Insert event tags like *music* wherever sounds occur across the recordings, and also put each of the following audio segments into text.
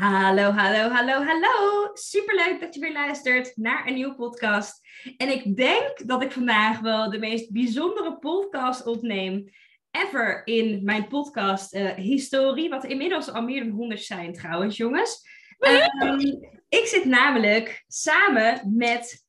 Hallo, hallo, hallo, hallo. Superleuk dat je weer luistert naar een nieuwe podcast. En ik denk dat ik vandaag wel de meest bijzondere podcast opneem ever in mijn podcast uh, historie. Wat inmiddels al meer dan 100 zijn trouwens, jongens. Um, ik zit namelijk samen met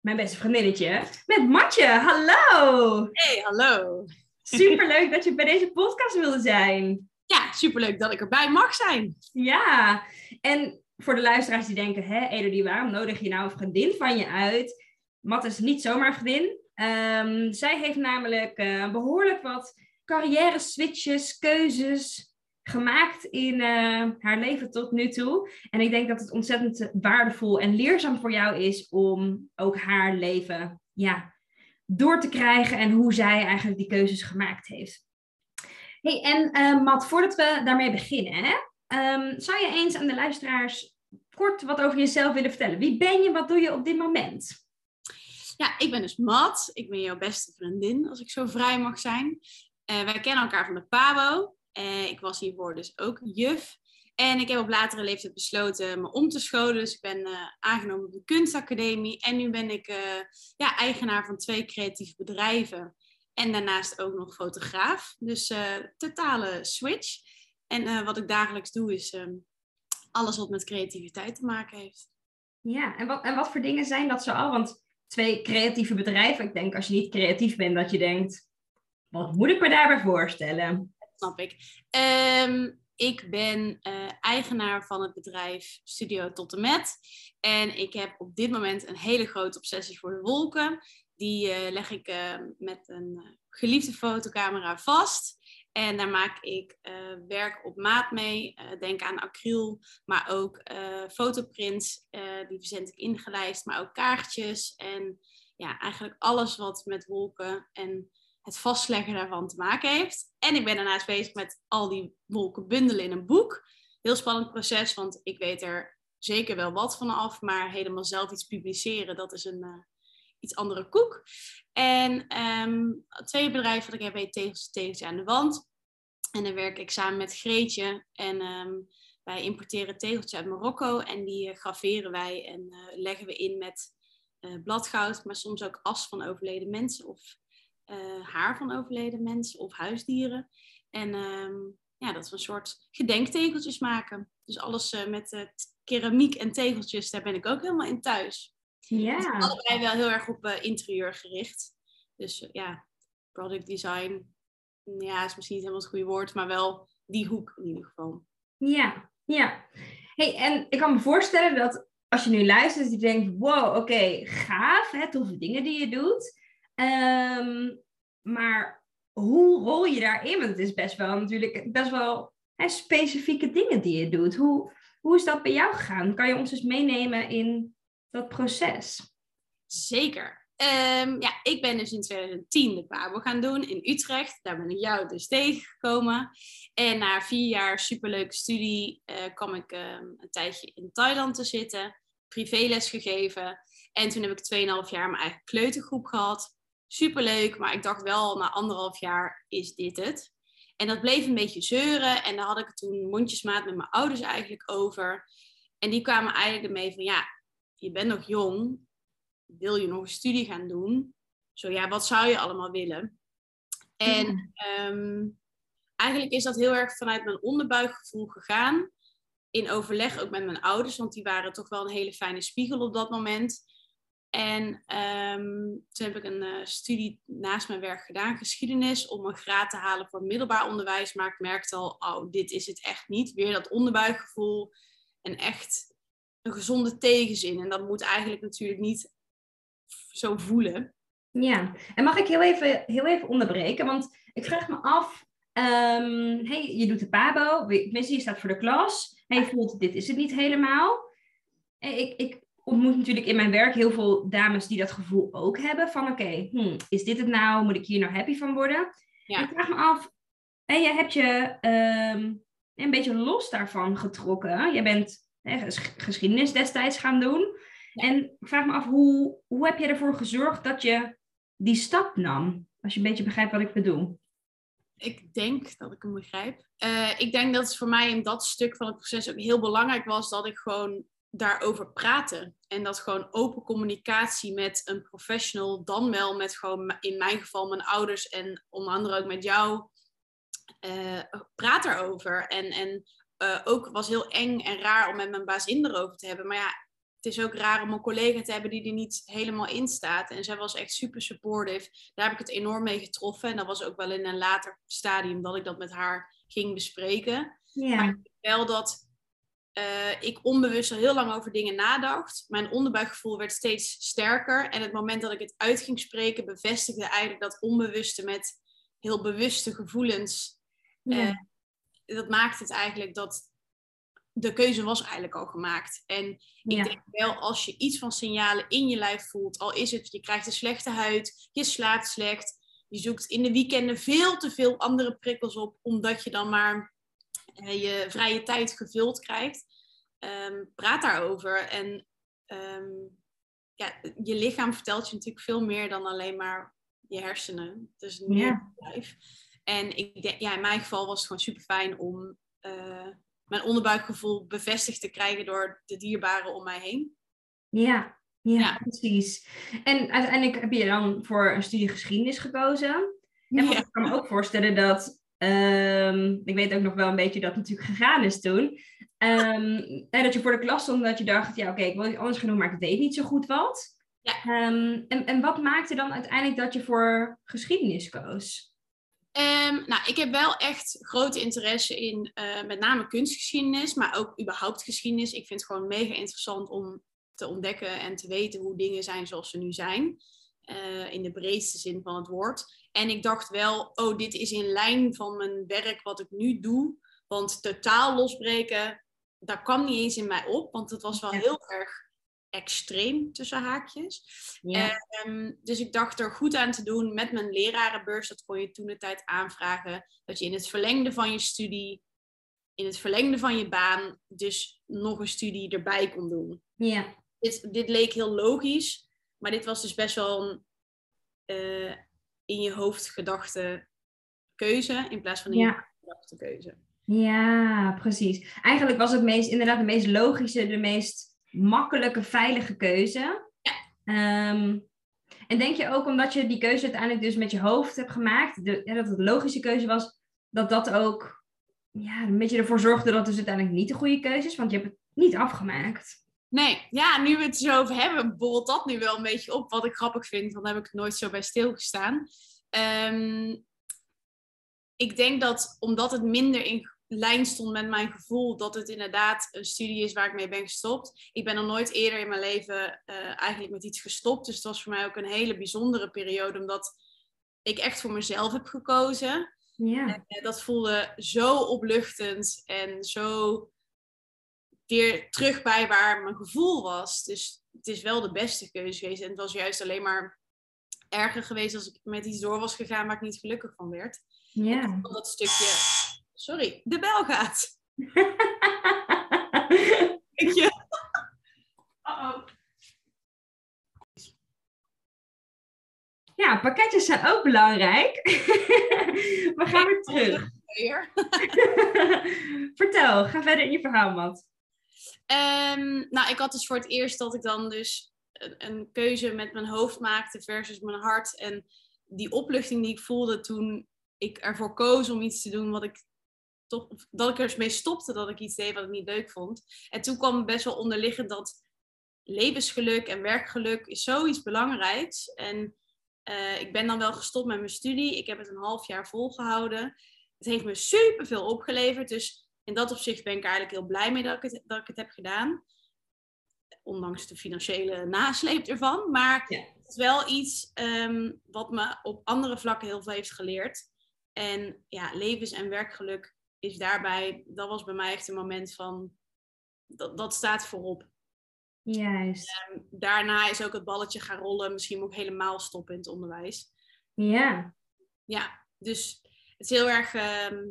mijn beste vriendinnetje, met Matje. Hallo! Hey, hallo! Superleuk dat je bij deze podcast wilde zijn ja, superleuk dat ik erbij mag zijn. Ja, en voor de luisteraars die denken, hè, Elodie, waarom nodig je nou een vriendin van je uit? Mat is niet zomaar een vriendin. Um, zij heeft namelijk uh, behoorlijk wat carrière switches, keuzes gemaakt in uh, haar leven tot nu toe. En ik denk dat het ontzettend waardevol en leerzaam voor jou is om ook haar leven ja, door te krijgen en hoe zij eigenlijk die keuzes gemaakt heeft hey, en uh, Matt, voordat we daarmee beginnen, hè, um, zou je eens aan de luisteraars kort wat over jezelf willen vertellen? Wie ben je, wat doe je op dit moment? Ja, ik ben dus Matt. Ik ben jouw beste vriendin, als ik zo vrij mag zijn. Uh, wij kennen elkaar van de PABO. Uh, ik was hiervoor dus ook juf. En ik heb op latere leeftijd besloten me om te scholen. Dus ik ben uh, aangenomen op de kunstacademie. En nu ben ik ja, eigenaar van twee creatieve bedrijven. En daarnaast ook nog fotograaf. Dus uh, totale switch. En uh, wat ik dagelijks doe is uh, alles wat met creativiteit te maken heeft. Ja, en wat, en wat voor dingen zijn dat zo al? Want twee creatieve bedrijven, ik denk als je niet creatief bent, dat je denkt, wat moet ik me daarbij voorstellen? Dat snap ik. Um, ik ben uh, eigenaar van het bedrijf Studio Tot en Met. En ik heb op dit moment een hele grote obsessie voor de wolken. Die uh, leg ik uh, met een geliefde fotocamera vast. En daar maak ik werk op maat mee. denk aan acryl, maar ook fotoprints. die verzend ik ingelijst, maar ook kaartjes. En ja, eigenlijk alles wat met wolken en het vastleggen daarvan te maken heeft. En ik ben daarnaast bezig met al die wolken bundelen in een boek. Heel spannend proces, want ik weet er zeker wel wat van af, maar helemaal zelf iets publiceren, dat is een iets andere koek. En het tweede bedrijf wat ik heb heet Tegels, Tegels aan de Wand. En dan werk ik samen met Greetje en um, wij importeren tegeltjes uit Marokko en die uh, graveren wij en uh, leggen we in met bladgoud, maar soms ook as van overleden mensen of haar van overleden mensen of huisdieren. En um, ja, dat we een soort gedenktegeltjes maken. Dus alles met keramiek en tegeltjes, daar ben ik ook helemaal in thuis. Ja. Dus allebei wel heel erg op interieur gericht. Dus ja, product design, ja, is misschien niet helemaal het goede woord, maar wel die hoek in ieder geval. Ja, ja. Hey, en ik kan me voorstellen dat als je nu luistert, je denkt, wow, oké, okay, gaaf, hè, toffe dingen die je doet. Um, maar hoe rol je daarin? Want het is best wel natuurlijk best wel hè, specifieke dingen die je doet. Hoe, hoe is dat bij jou gegaan? Kan je ons eens meenemen in dat proces? Zeker. Um, ja, ik ben dus in 2010 de Pabo gaan doen in Utrecht. Daar ben ik jou dus tegengekomen. En na vier jaar superleuke studie uh, kwam ik um, een tijdje in Thailand te zitten. Privéles gegeven. En toen heb ik 2,5 jaar mijn eigen kleutergroep gehad superleuk, maar ik dacht wel na anderhalf jaar is dit het. En dat bleef een beetje zeuren en daar had ik toen mondjesmaat met mijn ouders eigenlijk over. En die kwamen eigenlijk ermee van ja, je bent nog jong, wil je nog een studie gaan doen? Zo ja, wat zou je allemaal willen? En ehm, eigenlijk is dat heel erg vanuit mijn onderbuikgevoel gegaan. In overleg ook met mijn ouders, want die waren toch wel een hele fijne spiegel op dat moment. En um, toen heb ik een uh, studie naast mijn werk gedaan, geschiedenis, om een graad te halen voor middelbaar onderwijs. Maar ik merkte al, oh, dit is het echt niet. Weer dat onderbuikgevoel en echt een gezonde tegenzin. En dat moet eigenlijk natuurlijk niet zo voelen. Ja, en mag ik heel even, heel even onderbreken? Want ik vraag me af, um, hey, je doet de PABO, tenminste je staat voor de klas. En je voelt, dit is het niet helemaal. Ik, ik ontmoet natuurlijk in mijn werk heel veel dames die dat gevoel ook hebben. Van oké, hmm, is dit het nou? Moet ik hier nou happy van worden? Ja. Ik vraag me af, en je hebt je um, een beetje los daarvan getrokken. Je bent geschiedenis destijds gaan doen. En ik vraag me af, hoe, hoe heb je ervoor gezorgd dat je die stap nam? Als je een beetje begrijpt wat ik bedoel. Ik denk dat ik hem begrijp. Uh, ik denk dat het voor mij in dat stuk van het proces ook heel belangrijk was dat ik gewoon daarover praatte. En dat gewoon open communicatie met een professional, dan wel met gewoon in mijn geval mijn ouders en onder andere ook met jou, uh, praat erover. En, en uh, ook was heel eng en raar om met mijn bazin erover te hebben. Maar ja, het is ook raar om een collega te hebben die er niet helemaal in staat. En zij was echt super supportive. Daar heb ik het enorm mee getroffen. En dat was ook wel in een later stadium dat ik dat met haar ging bespreken. Ja. Maar wel dat uh, ik onbewust al heel lang over dingen nadacht. Mijn onderbuikgevoel werd steeds sterker. En het moment dat ik het uit ging spreken, bevestigde eigenlijk dat onbewuste met heel bewuste gevoelens. Ja. Uh, dat maakt het eigenlijk dat de keuze was eigenlijk al gemaakt. En ik denk wel, als je iets van signalen in je lijf voelt, al is het, je krijgt een slechte huid, je slaapt slecht, je zoekt in de weekenden veel te veel andere prikkels op, omdat je dan maar uh, je vrije tijd gevuld krijgt. Um, praat daarover. En um, ja, je lichaam vertelt je natuurlijk veel meer dan alleen maar je hersenen. Dus meer ja. lijf. En ik denk, ja, in mijn geval was het gewoon super fijn om uh, mijn onderbuikgevoel bevestigd te krijgen door de dierbaren om mij heen. Ja, ja, precies. En uiteindelijk heb je dan voor een studie geschiedenis gekozen. En ja. ik kan me ook voorstellen dat, um, ik weet ook nog wel een beetje dat natuurlijk gegaan is toen. Um, en dat je voor de klas stond dat je dacht, ja oké, okay, ik wil iets anders gaan doen, maar ik weet niet zo goed wat. Ja. Um, en, en wat maakte dan uiteindelijk dat je voor geschiedenis koos? Um, nou, ik heb wel echt grote interesse in uh, met name kunstgeschiedenis, maar ook überhaupt geschiedenis. Ik vind het gewoon mega interessant om te ontdekken en te weten hoe dingen zijn zoals ze nu zijn. Uh, in de breedste zin van het woord. En ik dacht wel, oh, dit is in lijn van mijn werk wat ik nu doe. Want totaal losbreken, daar kwam niet eens in mij op. Want het was wel heel erg extreem tussen haakjes. Ja. Um, dus ik dacht er goed aan te doen met mijn lerarenbeurs. Dat kon je toen de tijd aanvragen. Dat je in het verlengde van je studie, in het verlengde van je baan, dus nog een studie erbij kon doen. Ja. Dit, dit leek heel logisch, maar dit was dus best wel een uh, in je hoofd gedachte keuze in plaats van in ja. je gedachte keuze. Ja, precies. Eigenlijk was het meest, inderdaad de meest logische, de meest makkelijke, veilige keuze. Ja. Um, en denk je ook omdat je die keuze uiteindelijk dus met je hoofd hebt gemaakt, de, ja, dat het een logische keuze was, dat dat ook ja, een beetje ervoor zorgde dat het dus uiteindelijk niet de goede keuze is, want je hebt het niet afgemaakt. Nee, ja, nu we het zo over hebben, borrelt dat nu wel een beetje op. Wat ik grappig vind, want daar heb ik nooit zo bij stilgestaan. Um, ik denk dat omdat het minder in lijn stond met mijn gevoel dat het inderdaad een studie is waar ik mee ben gestopt. Ik ben nog nooit eerder in mijn leven uh, eigenlijk met iets gestopt. Dus het was voor mij ook een hele bijzondere periode, omdat ik echt voor mezelf heb gekozen. Ja. En, uh, dat voelde zo opluchtend en zo weer terug bij waar mijn gevoel was. Dus het is wel de beste keuze geweest. En het was juist alleen maar erger geweest als ik met iets door was gegaan waar ik niet gelukkig van werd. Ja. dat stukje Sorry, de bel gaat. *laughs* je? Uh-oh. Ja, pakketjes zijn ook belangrijk. *laughs* We gaan weer terug. *laughs* Vertel, ga verder in je verhaal, Mat. Um, nou, ik had dus voor het eerst dat ik dan dus een, een, keuze met mijn hoofd maakte versus mijn hart. En die opluchting die ik voelde toen ik ervoor koos om iets te doen wat ik toch, dat ik er mee stopte dat ik iets deed wat ik niet leuk vond. En toen kwam best wel onderliggend dat levensgeluk en werkgeluk is zoiets belangrijks. En uh, ik ben dan wel gestopt met mijn studie. Ik heb het een half jaar volgehouden. Het heeft me super veel opgeleverd. Dus in dat opzicht ben ik eigenlijk heel blij mee dat ik het, dat ik het heb gedaan. ondanks de financiële nasleep ervan. Maar Ja. het is wel iets ehm, wat me op andere vlakken heel veel heeft geleerd. En ja, levens- en werkgeluk is daarbij, dat was bij mij echt een moment van, dat, dat staat voorop. Juist. Daarna is ook het balletje gaan rollen, misschien moet ik helemaal stoppen in het onderwijs. Ja. Ja, dus het is heel erg, ehm,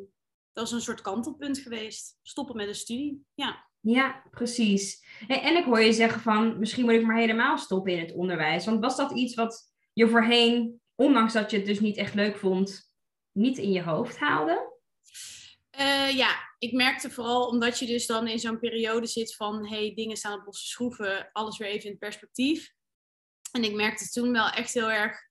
dat is een soort kantelpunt geweest. Stoppen met een studie, ja. Ja, precies. Hey, en ik hoor je zeggen van, misschien moet ik maar helemaal stoppen in het onderwijs. Want was dat iets wat je voorheen, ondanks dat je het dus niet echt leuk vond, niet in je hoofd haalde? Eh, ja, ik merkte vooral omdat je dus dan in zo'n periode zit van hey, dingen staan op losse schroeven, alles weer even in perspectief. En ik merkte toen wel echt heel erg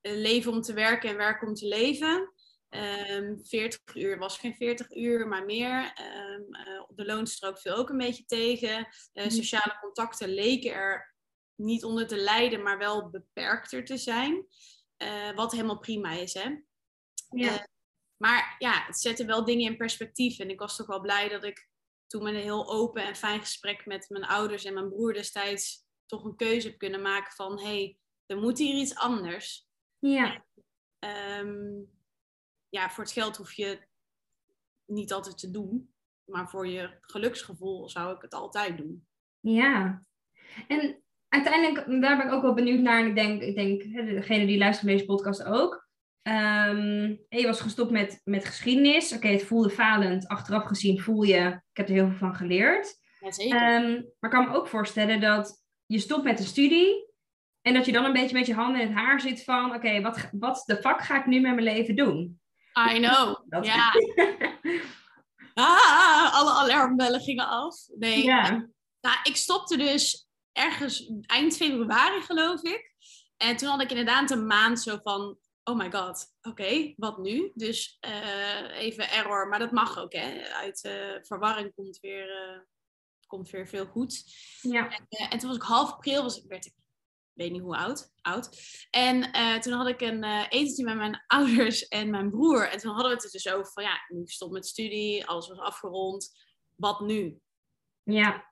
eh, leven om te werken en werken om te leven. Ehm 40 uur was geen 40 uur, maar meer. Ehm, eh, de loonstrook viel ook een beetje tegen. Mhm. sociale contacten leken er niet onder te lijden, maar wel beperkter te zijn. Wat helemaal prima is, hè? Ja. Maar ja, het zette wel dingen in perspectief. En ik was toch wel blij dat ik toen met een heel open en fijn gesprek met mijn ouders en mijn broer destijds toch een keuze heb kunnen maken van hé, hey, er moet hier iets anders. Ja. Ehm, ja, voor het geld hoef je niet altijd te doen. Maar voor je geluksgevoel zou ik het altijd doen. Ja. En uiteindelijk, daar ben ik ook wel benieuwd naar. En ik denk, ik denk degene die luistert naar deze podcast ook. Ehm, je was gestopt met, met geschiedenis. Oké, het voelde falend. Achteraf gezien voel je, ik heb er heel veel van geleerd. Jazeker. Ehm, maar ik kan me ook voorstellen dat je stopt met de studie. En dat je dan een beetje met je handen in het haar zit van... Oké, wat, wat de fuck ga ik nu met mijn leven doen? I know. *laughs* Dat- Ja. *laughs* Ah, alle alarmbellen gingen af. Nee, ja. Nou, ik stopte dus ergens eind februari, geloof ik. En toen had ik inderdaad een maand zo van, oh my god, oké, wat nu? Dus eh, even error, maar dat mag ook, hè. Uit eh, verwarring komt weer, eh, komt weer veel goed. Ja. En toen was ik half april, was, ik- werd ik, weet niet hoe oud, oud. En toen had ik een etentje met mijn *laughs* ouders en mijn broer. En toen hadden we het er dus over van, ja, nu stop met studie, alles was afgerond. Wat nu? Ja.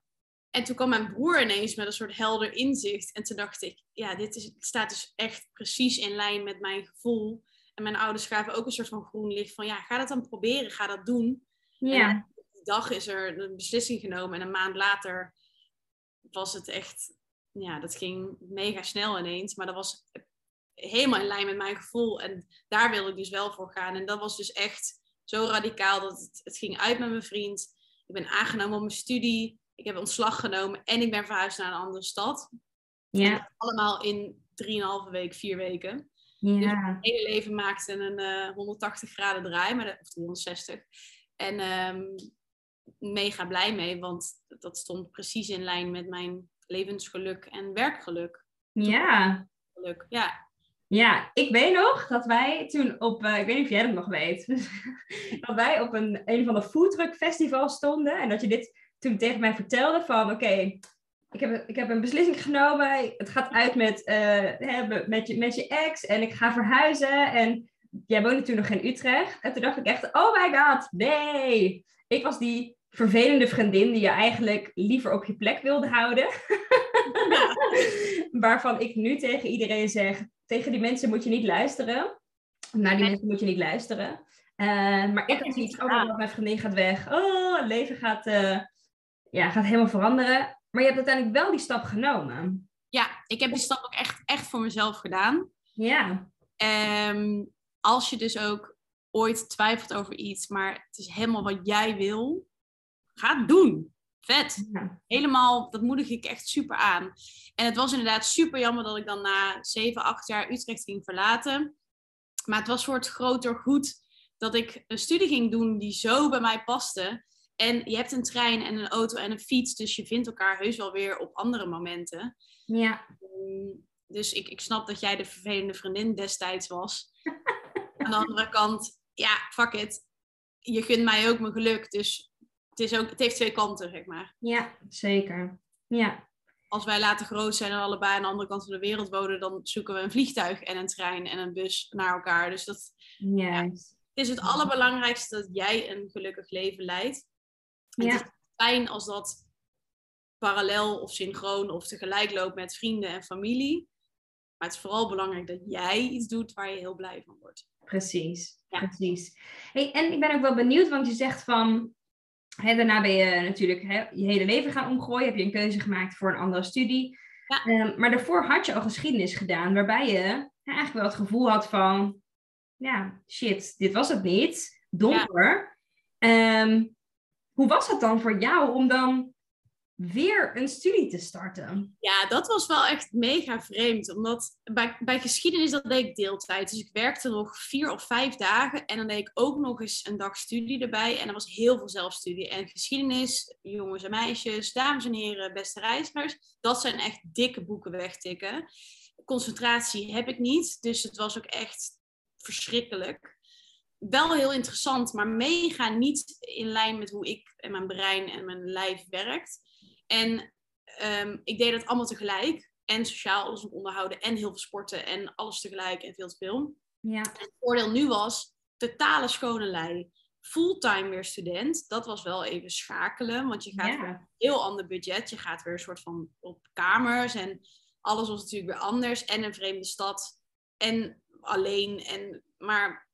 En toen kwam mijn broer ineens met een soort helder inzicht. En toen dacht ik, ja, dit is, staat dus echt precies in lijn met mijn gevoel. En mijn ouders gaven ook een soort van groen licht van, ja, ga dat dan proberen, ga dat doen. Ja. Die dag is er een beslissing genomen en een maand later was het echt, ja, dat ging mega snel ineens. Maar dat was helemaal in lijn met mijn gevoel. En daar wilde ik dus wel voor gaan. En dat was dus echt zo radicaal dat het, het ging uit met mijn vriend. Ik ben aangenomen op mijn studie. Ik heb ontslag genomen en ik ben verhuisd naar een andere stad. Ja. Allemaal in 3,5 week, vier weken. Ja. Mijn hele leven maakte een eh 180 graden draai, maar dat, of 360. En ehm, mega blij mee, want dat stond precies in lijn met mijn levensgeluk en werkgeluk. Ja. Geluk. Ja, Ja, ik weet nog dat wij toen op, eh, ik weet niet of jij dat nog weet, *laughs* dat wij op een, een van de foodtruck festival stonden en dat je dit toen tegen mij vertelde van oké, ik, heb, ik heb een beslissing genomen, het gaat uit met, hè, met, je, met je ex en ik ga verhuizen en jij woonde toen nog in Utrecht en toen dacht ik echt, oh my god, nee, ik was die vervelende vriendin die je eigenlijk liever op je plek wilde houden. *laughs* Waarvan ik nu tegen iedereen zeg, tegen die mensen moet je niet luisteren. Naar die Nee. mensen moet je niet luisteren. Eh, maar ik had zoiets, oh mijn vriendin gaat weg. Oh, het leven gaat, eh, ja, gaat helemaal veranderen. Maar je hebt uiteindelijk wel die stap genomen. ja ik heb die stap ook echt, echt voor mezelf gedaan. Ja, Ehm, als je dus ook ooit twijfelt over iets, maar het is helemaal wat jij wil, ga het doen. Vet. ja. Helemaal, dat moedig ik echt super aan. En het was inderdaad super jammer dat ik dan na 7, 8 jaar Utrecht ging verlaten. Maar het was voor het groter goed dat ik een studie ging doen die zo bij mij paste. En je hebt een trein en een auto en een fiets, dus je vindt elkaar heus wel weer op andere momenten. ja. Um, Dus ik, ik snap dat jij de vervelende vriendin destijds was. *laughs* Aan de andere kant, ja, fuck it. Je gunt mij ook mijn geluk. Dus het, is ook, het heeft twee kanten, zeg maar. ja zeker. Ja, Als wij later groot zijn en allebei aan de andere kant van de wereld wonen, dan zoeken we een vliegtuig en een trein en een bus naar elkaar. Dus dat, juist. het is het allerbelangrijkste dat jij een gelukkig leven leidt. Ja. Het is fijn als dat parallel of synchroon of tegelijk loopt met vrienden en familie. Maar het is vooral belangrijk dat jij iets doet waar je heel blij van wordt. Precies, precies. Hey, en ik ben ook wel benieuwd, want je zegt van, hè, daarna ben je natuurlijk hè, je hele leven gaan omgooien, heb je een keuze gemaakt voor een andere studie. Ja. Ehm, maar daarvoor had je al geschiedenis gedaan, waarbij je hè, eigenlijk wel het gevoel had van, ja, shit, dit was het niet, donker. Ehm, hoe was het dan voor jou om dan weer een studie te starten? Ja, dat was wel echt mega vreemd. Omdat bij, bij geschiedenis dat deed ik deeltijd. Dus ik werkte nog vier of vijf dagen. En dan deed ik ook nog eens een dag studie erbij. En er was heel veel zelfstudie. En geschiedenis, jongens en meisjes, dames en heren, beste reizigers. Dat zijn echt dikke boeken wegtikken. Concentratie heb ik niet. Dus het was ook echt verschrikkelijk. Wel heel interessant, maar mega niet in lijn met hoe ik en mijn brein en mijn lijf werkt. En um, ik deed dat allemaal tegelijk. En sociaal alles onderhouden en heel veel sporten en alles tegelijk en veel te veel. Ja. En het voordeel nu was totale schone lei. Fulltime weer student. Dat was wel even schakelen, want je gaat ja. een heel ander budget. Je gaat weer een soort van op kamers en alles was natuurlijk weer anders. En een vreemde stad en alleen. En, maar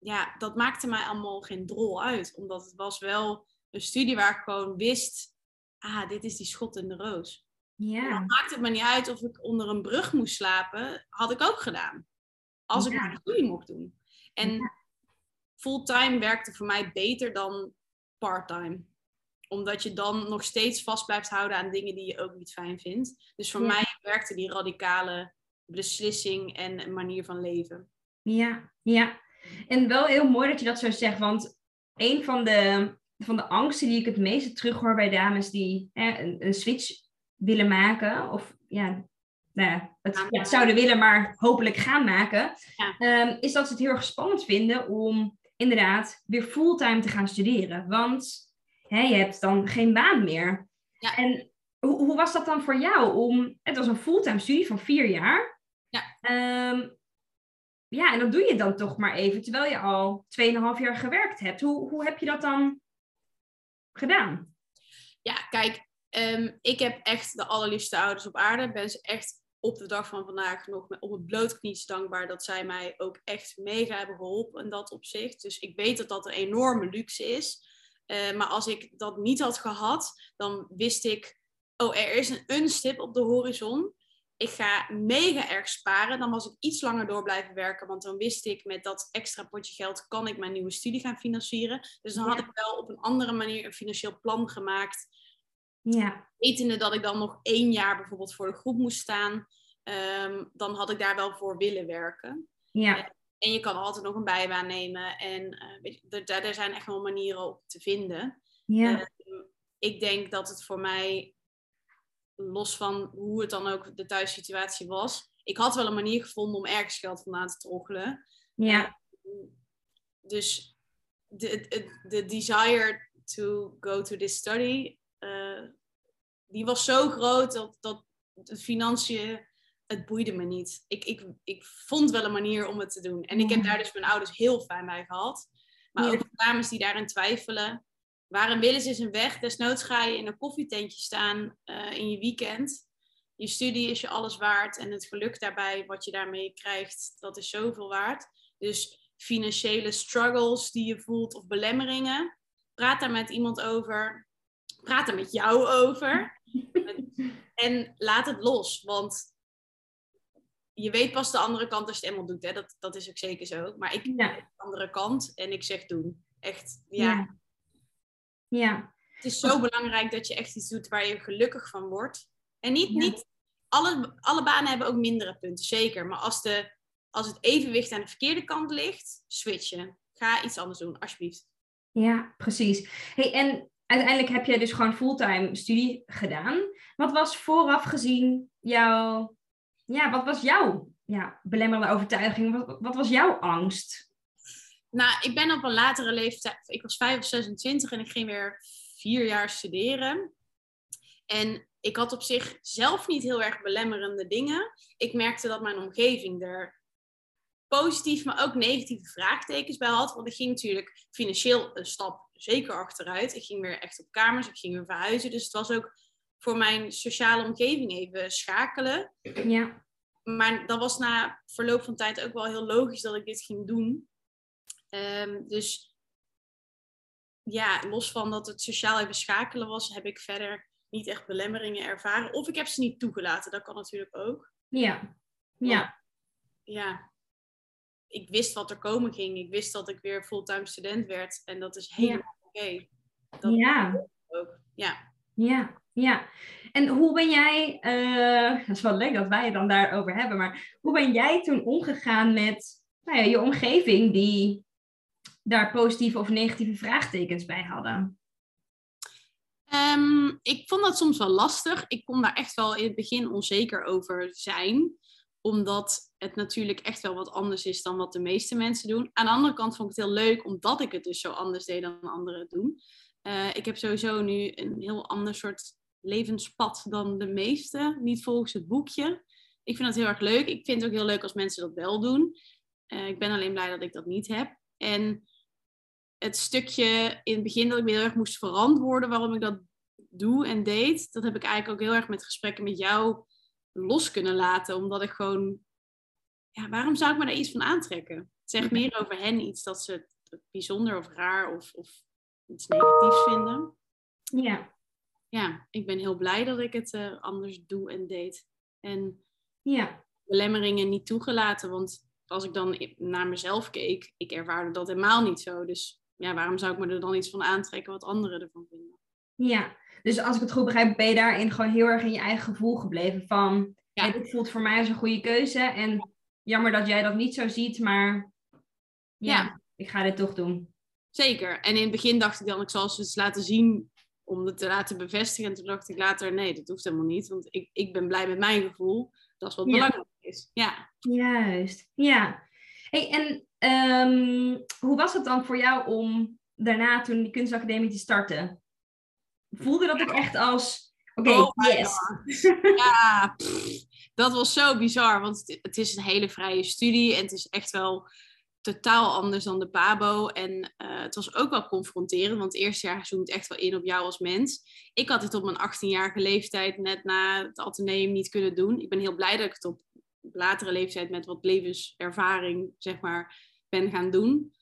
ja, dat maakte mij allemaal geen drol uit. Omdat het was wel een studie waar ik gewoon wist ah, dit is die schot in de roos. Ja. dan maakt het me niet uit of ik onder een brug moest slapen, had ik ook gedaan. Als ik mijn studie mocht doen. En fulltime werkte voor mij beter dan parttime. Omdat je dan nog steeds vast blijft houden aan dingen die je ook niet fijn vindt. Dus voor mij werkte die radicale beslissing en manier van leven. Ja, ja. En wel heel mooi dat je dat zo zegt, want een van de van de angsten die ik het meeste terughoor bij dames die een, een, switch willen maken. Of ja, nou ja, het zouden willen, maar hopelijk gaan maken. Ehm, is dat ze het heel erg spannend vinden om inderdaad weer fulltime te gaan studeren. Want hè, je hebt dan geen baan meer. Ja. En hoe, hoe was dat dan voor jou? Om, het was een fulltime studie van vier jaar. Ja. Ehm, ja, en dat doe je dan toch maar even, terwijl je al 2,5 jaar gewerkt hebt. Hoe, hoe heb je dat dan gedaan? Ja, kijk, ehm, ik heb echt de allerliefste ouders op aarde. Ben ze echt op de dag van vandaag nog op het blootknies dankbaar dat zij mij ook echt mega hebben geholpen in dat opzicht. Dus ik weet dat dat een enorme luxe is. Uh, maar als ik dat niet had gehad, dan wist ik, oh, er is een, een stip op de horizon ik ga mega erg sparen. Dan was ik iets langer door blijven werken, want dan wist ik met dat extra potje geld kan ik mijn nieuwe studie gaan financieren. Dus dan had ik wel op een andere manier een financieel plan gemaakt. Ja. Wetende dat ik dan nog één jaar bijvoorbeeld voor de groep moest staan, ehm, dan had ik daar wel voor willen werken. Ja. En je kan altijd nog een bijbaan nemen. En uh, weet je, er, zijn echt wel manieren op te vinden. Ja. Ehm, ik denk dat het voor mij los van hoe het dan ook de thuissituatie was. Ik had wel een manier gevonden om ergens geld vandaan te troggelen. Ja. Uh, dus de, de, de desire to go to this study, uh, die was zo groot dat, dat de financiën, het boeide me niet. Ik, ik, ik vond wel een manier om het te doen. En ik heb daar dus mijn ouders heel fijn bij gehad. Maar ook dames die daarin twijfelen. Waar een is, is een weg. Desnoods ga je in een koffietentje staan uh, in je weekend. Je studie is je alles waard en het geluk daarbij, wat je daarmee krijgt, dat is zoveel waard. Dus financiële struggles die je voelt of belemmeringen, praat daar met iemand over. Praat er met jou over. *laughs* en laat het los, want je weet pas de andere kant als je het eenmaal doet. Hè? Dat, dat is ook zeker zo. Maar ik ja. de andere kant en ik zeg doen. Echt, ja. Ja. Het is zo belangrijk dat je echt iets doet waar je gelukkig van wordt. En niet, niet alle, alle banen hebben ook mindere punten, zeker. Maar als, de, als het evenwicht aan de verkeerde kant ligt, switchen. Ga iets anders doen, alsjeblieft. Ja, precies. Hey, en uiteindelijk heb je dus gewoon fulltime studie gedaan. Wat was vooraf gezien jouw, ja, wat was jouw ja, belemmerende overtuiging? Wat, wat was jouw angst? Nou, ik ben op een latere leeftijd, ik was 5 of 26 en ik ging weer vier jaar studeren. En ik had op zich zelf niet heel erg belemmerende dingen. Ik merkte dat mijn omgeving er positief, maar ook negatieve vraagtekens bij had. Want ik ging natuurlijk financieel een stap zeker achteruit. Ik ging weer echt op kamers, ik ging weer verhuizen. Dus het was ook voor mijn sociale omgeving even schakelen. Ja. Maar dat was na verloop van tijd ook wel heel logisch dat ik dit ging doen. Ehm, dus ja, los van dat het sociaal even schakelen was, heb ik verder niet echt belemmeringen ervaren. Of ik heb ze niet toegelaten, dat kan natuurlijk ook. Ja. Ja. Ja, ik wist wat er komen ging. Ik wist dat ik weer fulltime student werd. En dat is helemaal oké. Ja. Ook. Ja. Ja, ja. En hoe ben jij, uh, *laughs* dat is wel leuk dat wij het dan daarover hebben, maar hoe ben jij toen omgegaan met nou ja, je omgeving die daar positieve of negatieve vraagtekens bij hadden? Um, ik vond dat soms wel lastig. Ik kon daar echt wel in het begin onzeker over zijn omdat het natuurlijk echt wel wat anders is dan wat de meeste mensen doen. Aan de andere kant vond ik het heel leuk, omdat ik het dus zo anders deed dan anderen doen. Uh, ik heb sowieso nu een heel ander soort levenspad dan de meeste. Niet volgens het boekje. Ik vind dat heel erg leuk. Ik vind het ook heel leuk als mensen dat wel doen. Uh, ik ben alleen blij dat ik dat niet heb. En het stukje in het begin dat ik me heel erg moest verantwoorden waarom ik dat doe en deed, dat heb ik eigenlijk ook heel erg met gesprekken met jou los kunnen laten. Omdat ik gewoon, ja, waarom zou ik me daar iets van aantrekken? Het zegt meer over hen iets dat ze het bijzonder of raar of, of iets negatiefs vinden. Ja. Ja, ik ben heel blij dat ik het uh, anders doe en deed. En ja. belemmeringen niet toegelaten. Want als ik dan naar mezelf keek, ik ervaarde dat helemaal niet zo. Dus ja, waarom zou ik me er dan iets van aantrekken wat anderen ervan vinden? Ja, dus als ik het goed begrijp, ben je daarin gewoon heel erg in je eigen gevoel gebleven. Van, ja. dit voelt voor mij als een goede keuze. En jammer dat jij dat niet zo ziet, maar ja, ik ga dit toch doen. Zeker. En in het begin dacht ik dan, ik zal ze eens laten zien om het te laten bevestigen. En toen dacht ik later, nee, dat hoeft helemaal niet. Want ik, ik ben blij met mijn gevoel. Dat is wat belangrijk is. Ja. Juist, ja. Hey, en um, hoe was het dan voor jou om daarna toen die kunstacademie te starten? voelde dat ook echt als, oké, okay, oh yes. Ja, dat was zo bizar, want het, is een hele vrije studie en het is echt wel totaal anders dan de PABO. En uh, het was ook wel confronterend, want het eerste jaar zoomt echt wel in op jou als mens. Ik had het op mijn 18-jarige leeftijd, net na het ateneum, niet kunnen doen. Ik ben heel blij dat ik het op latere leeftijd met wat levenservaring, zeg maar, ben gaan doen.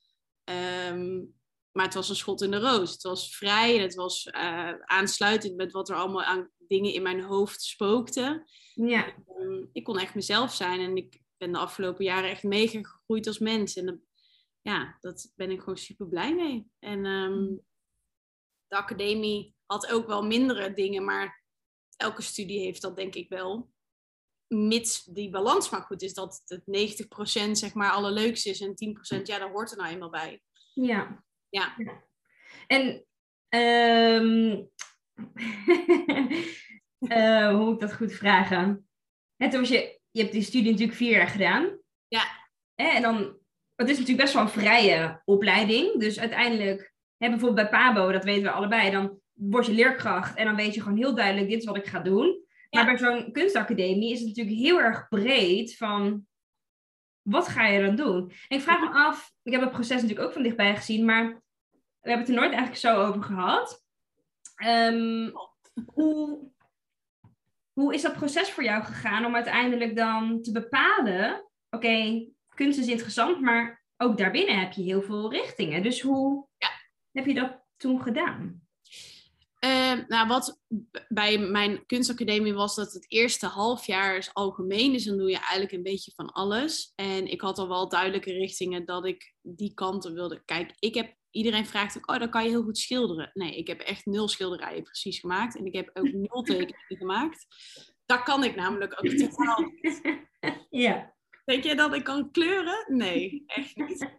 Um, maar het was een schot in de roos. Het was vrij en het was uh, aansluitend met wat er allemaal aan dingen in mijn hoofd spookte. Ja. Ehm, ik kon echt mezelf zijn en ik ben de afgelopen jaren echt mega gegroeid als mens. En ja, dat ben ik gewoon super blij mee. En ehm, mm. de academie had ook wel mindere dingen, maar elke studie heeft dat denk ik wel. Mits die balans maar goed is, dat het 90% zeg maar allerleukste is en 10% ja, daar hoort er nou eenmaal bij. Ja. Ja. En um, uh, *laughs* hoe moet ik dat goed vragen? Het was je, je hebt die studie natuurlijk vier jaar gedaan. Ja. En dan, het is natuurlijk best wel een vrije opleiding. Dus uiteindelijk, hè, bijvoorbeeld bij PABO, dat weten we allebei, dan word je leerkracht en dan weet je gewoon heel duidelijk, dit is wat ik ga doen. Maar bij zo'n kunstacademie is het natuurlijk heel erg breed van wat ga je dan doen? En ik vraag me af, ik heb het proces natuurlijk ook van dichtbij gezien, maar we hebben het er nooit eigenlijk zo over gehad. Um, hoe, hoe is dat proces voor jou gegaan om uiteindelijk dan te bepalen, oké, kunst is interessant, maar ook daarbinnen heb je heel veel richtingen. Dus hoe ja. heb je dat toen gedaan? Uh, nou, wat bij mijn kunstacademie was dat het eerste half jaar is algemeen. Dus dan doe je eigenlijk een beetje van alles. En ik had al wel duidelijke richtingen dat ik die kanten wilde. Kijk, ik heb, iedereen vraagt ook, oh, dan kan je heel goed schilderen. Nee, ik heb echt nul schilderijen precies gemaakt. En ik heb ook *laughs* nul tekeningen gemaakt. Dat kan ik namelijk ook totaal niet. *laughs* Ja. Denk jij dat ik kan kleuren? Nee, echt niet.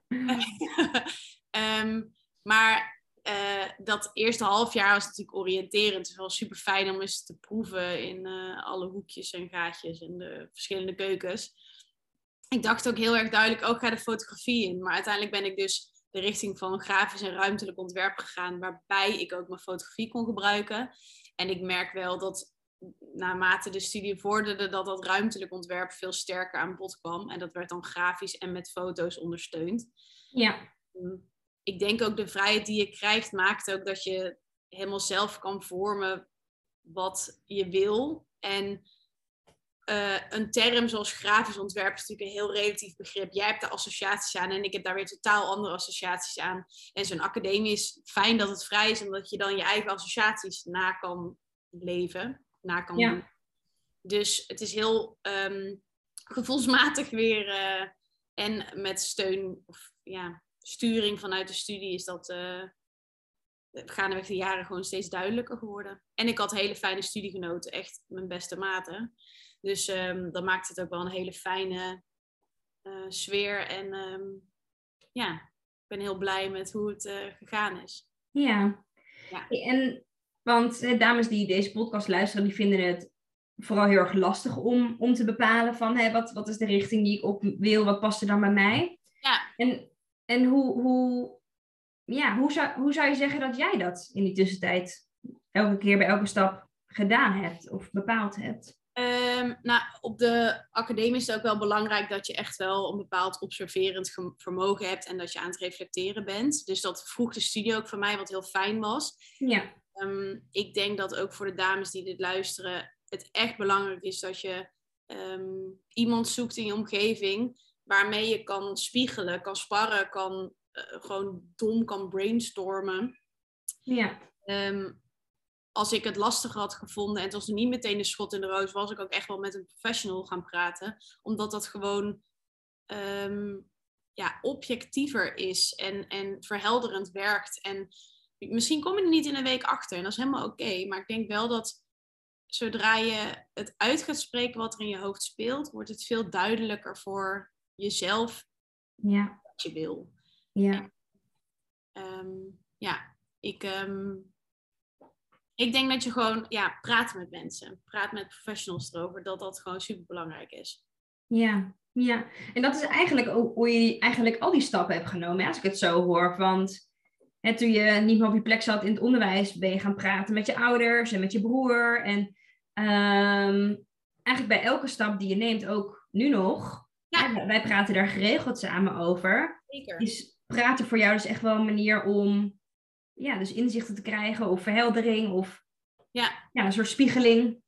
um, *laughs* maar uh, dat eerste half jaar was natuurlijk oriënterend. Het is wel super fijn om eens te proeven in uh, alle hoekjes en gaatjes en de verschillende keukens. Ik dacht ook heel erg duidelijk, ook ga de fotografie in. Maar uiteindelijk ben ik dus de richting van grafisch en ruimtelijk ontwerp gegaan, waarbij ik ook mijn fotografie kon gebruiken. En ik merk wel dat naarmate de studie vorderde, dat dat ruimtelijk ontwerp veel sterker aan bod kwam. En dat werd dan grafisch en met foto's ondersteund. Ja. Mm ik denk ook de vrijheid die je krijgt maakt ook dat je helemaal zelf kan vormen wat je wil. En eh, een term zoals grafisch ontwerp is natuurlijk een heel relatief begrip. Jij hebt de associaties aan en ik heb daar weer totaal andere associaties aan. En zo'n academie is fijn dat het vrij is, omdat je dan je eigen associaties na kan leven, na kan doen. Dus het is heel um, gevoelsmatig weer. Uh, en met steun of ja, sturing vanuit de studie is dat uh, gaandeweg de jaren gewoon steeds duidelijker geworden. En ik had hele fijne studiegenoten, echt mijn beste maten. Dus um, dat maakt het ook wel een hele fijne uh, sfeer. En um, ja, ik ben heel blij met hoe het uh, gegaan is. Ja. ja. En, want eh, dames die deze podcast luisteren, die vinden het vooral heel erg lastig om, om te bepalen van hè, wat, wat is de richting die ik op wil, wat past er dan bij mij. Ja. En, en hoe, hoe, ja, hoe, zou, hoe zou je zeggen dat jij dat in die tussentijd elke keer bij elke stap gedaan hebt of bepaald hebt? Um, nou, op de academie is het ook wel belangrijk dat je echt wel een bepaald observerend vermogen hebt en dat je aan het reflecteren bent. Dus dat vroeg de studie ook voor mij, wat heel fijn was. Ja. Um, ik denk dat ook voor de dames die dit luisteren, het echt belangrijk is dat je um, iemand zoekt in je omgeving waarmee je kan spiegelen, kan sparren, kan uh, gewoon dom kan brainstormen. Ja als ik het lastig had gevonden en het was niet meteen een schot in de roos, was ik ook echt wel met een professional gaan praten. Omdat dat gewoon um, ja, objectiever is en, en verhelderend werkt. En misschien kom je er niet in een week achter en dat is helemaal oké. maar ik denk wel dat zodra je het uit gaat spreken wat er in je hoofd speelt, wordt het veel duidelijker voor jezelf ja. wat je wil. Ja. um, ja, ik. Um, ik denk dat je gewoon, ja, praat met mensen. Praat met professionals erover, dat dat gewoon super belangrijk is. Ja, ja. En dat is eigenlijk ook hoe je eigenlijk al die stappen hebt genomen, als ik het zo hoor. Want hè, toen je niet meer op je plek zat in het onderwijs, ben je gaan praten met je ouders en met je broer. En um, eigenlijk bij elke stap die je neemt, ook nu nog, ja. wij praten daar geregeld samen over. Zeker. Is praten voor jou dus echt wel een manier om ja, dus inzichten te krijgen of verheldering of ja. Ja, een soort spiegeling.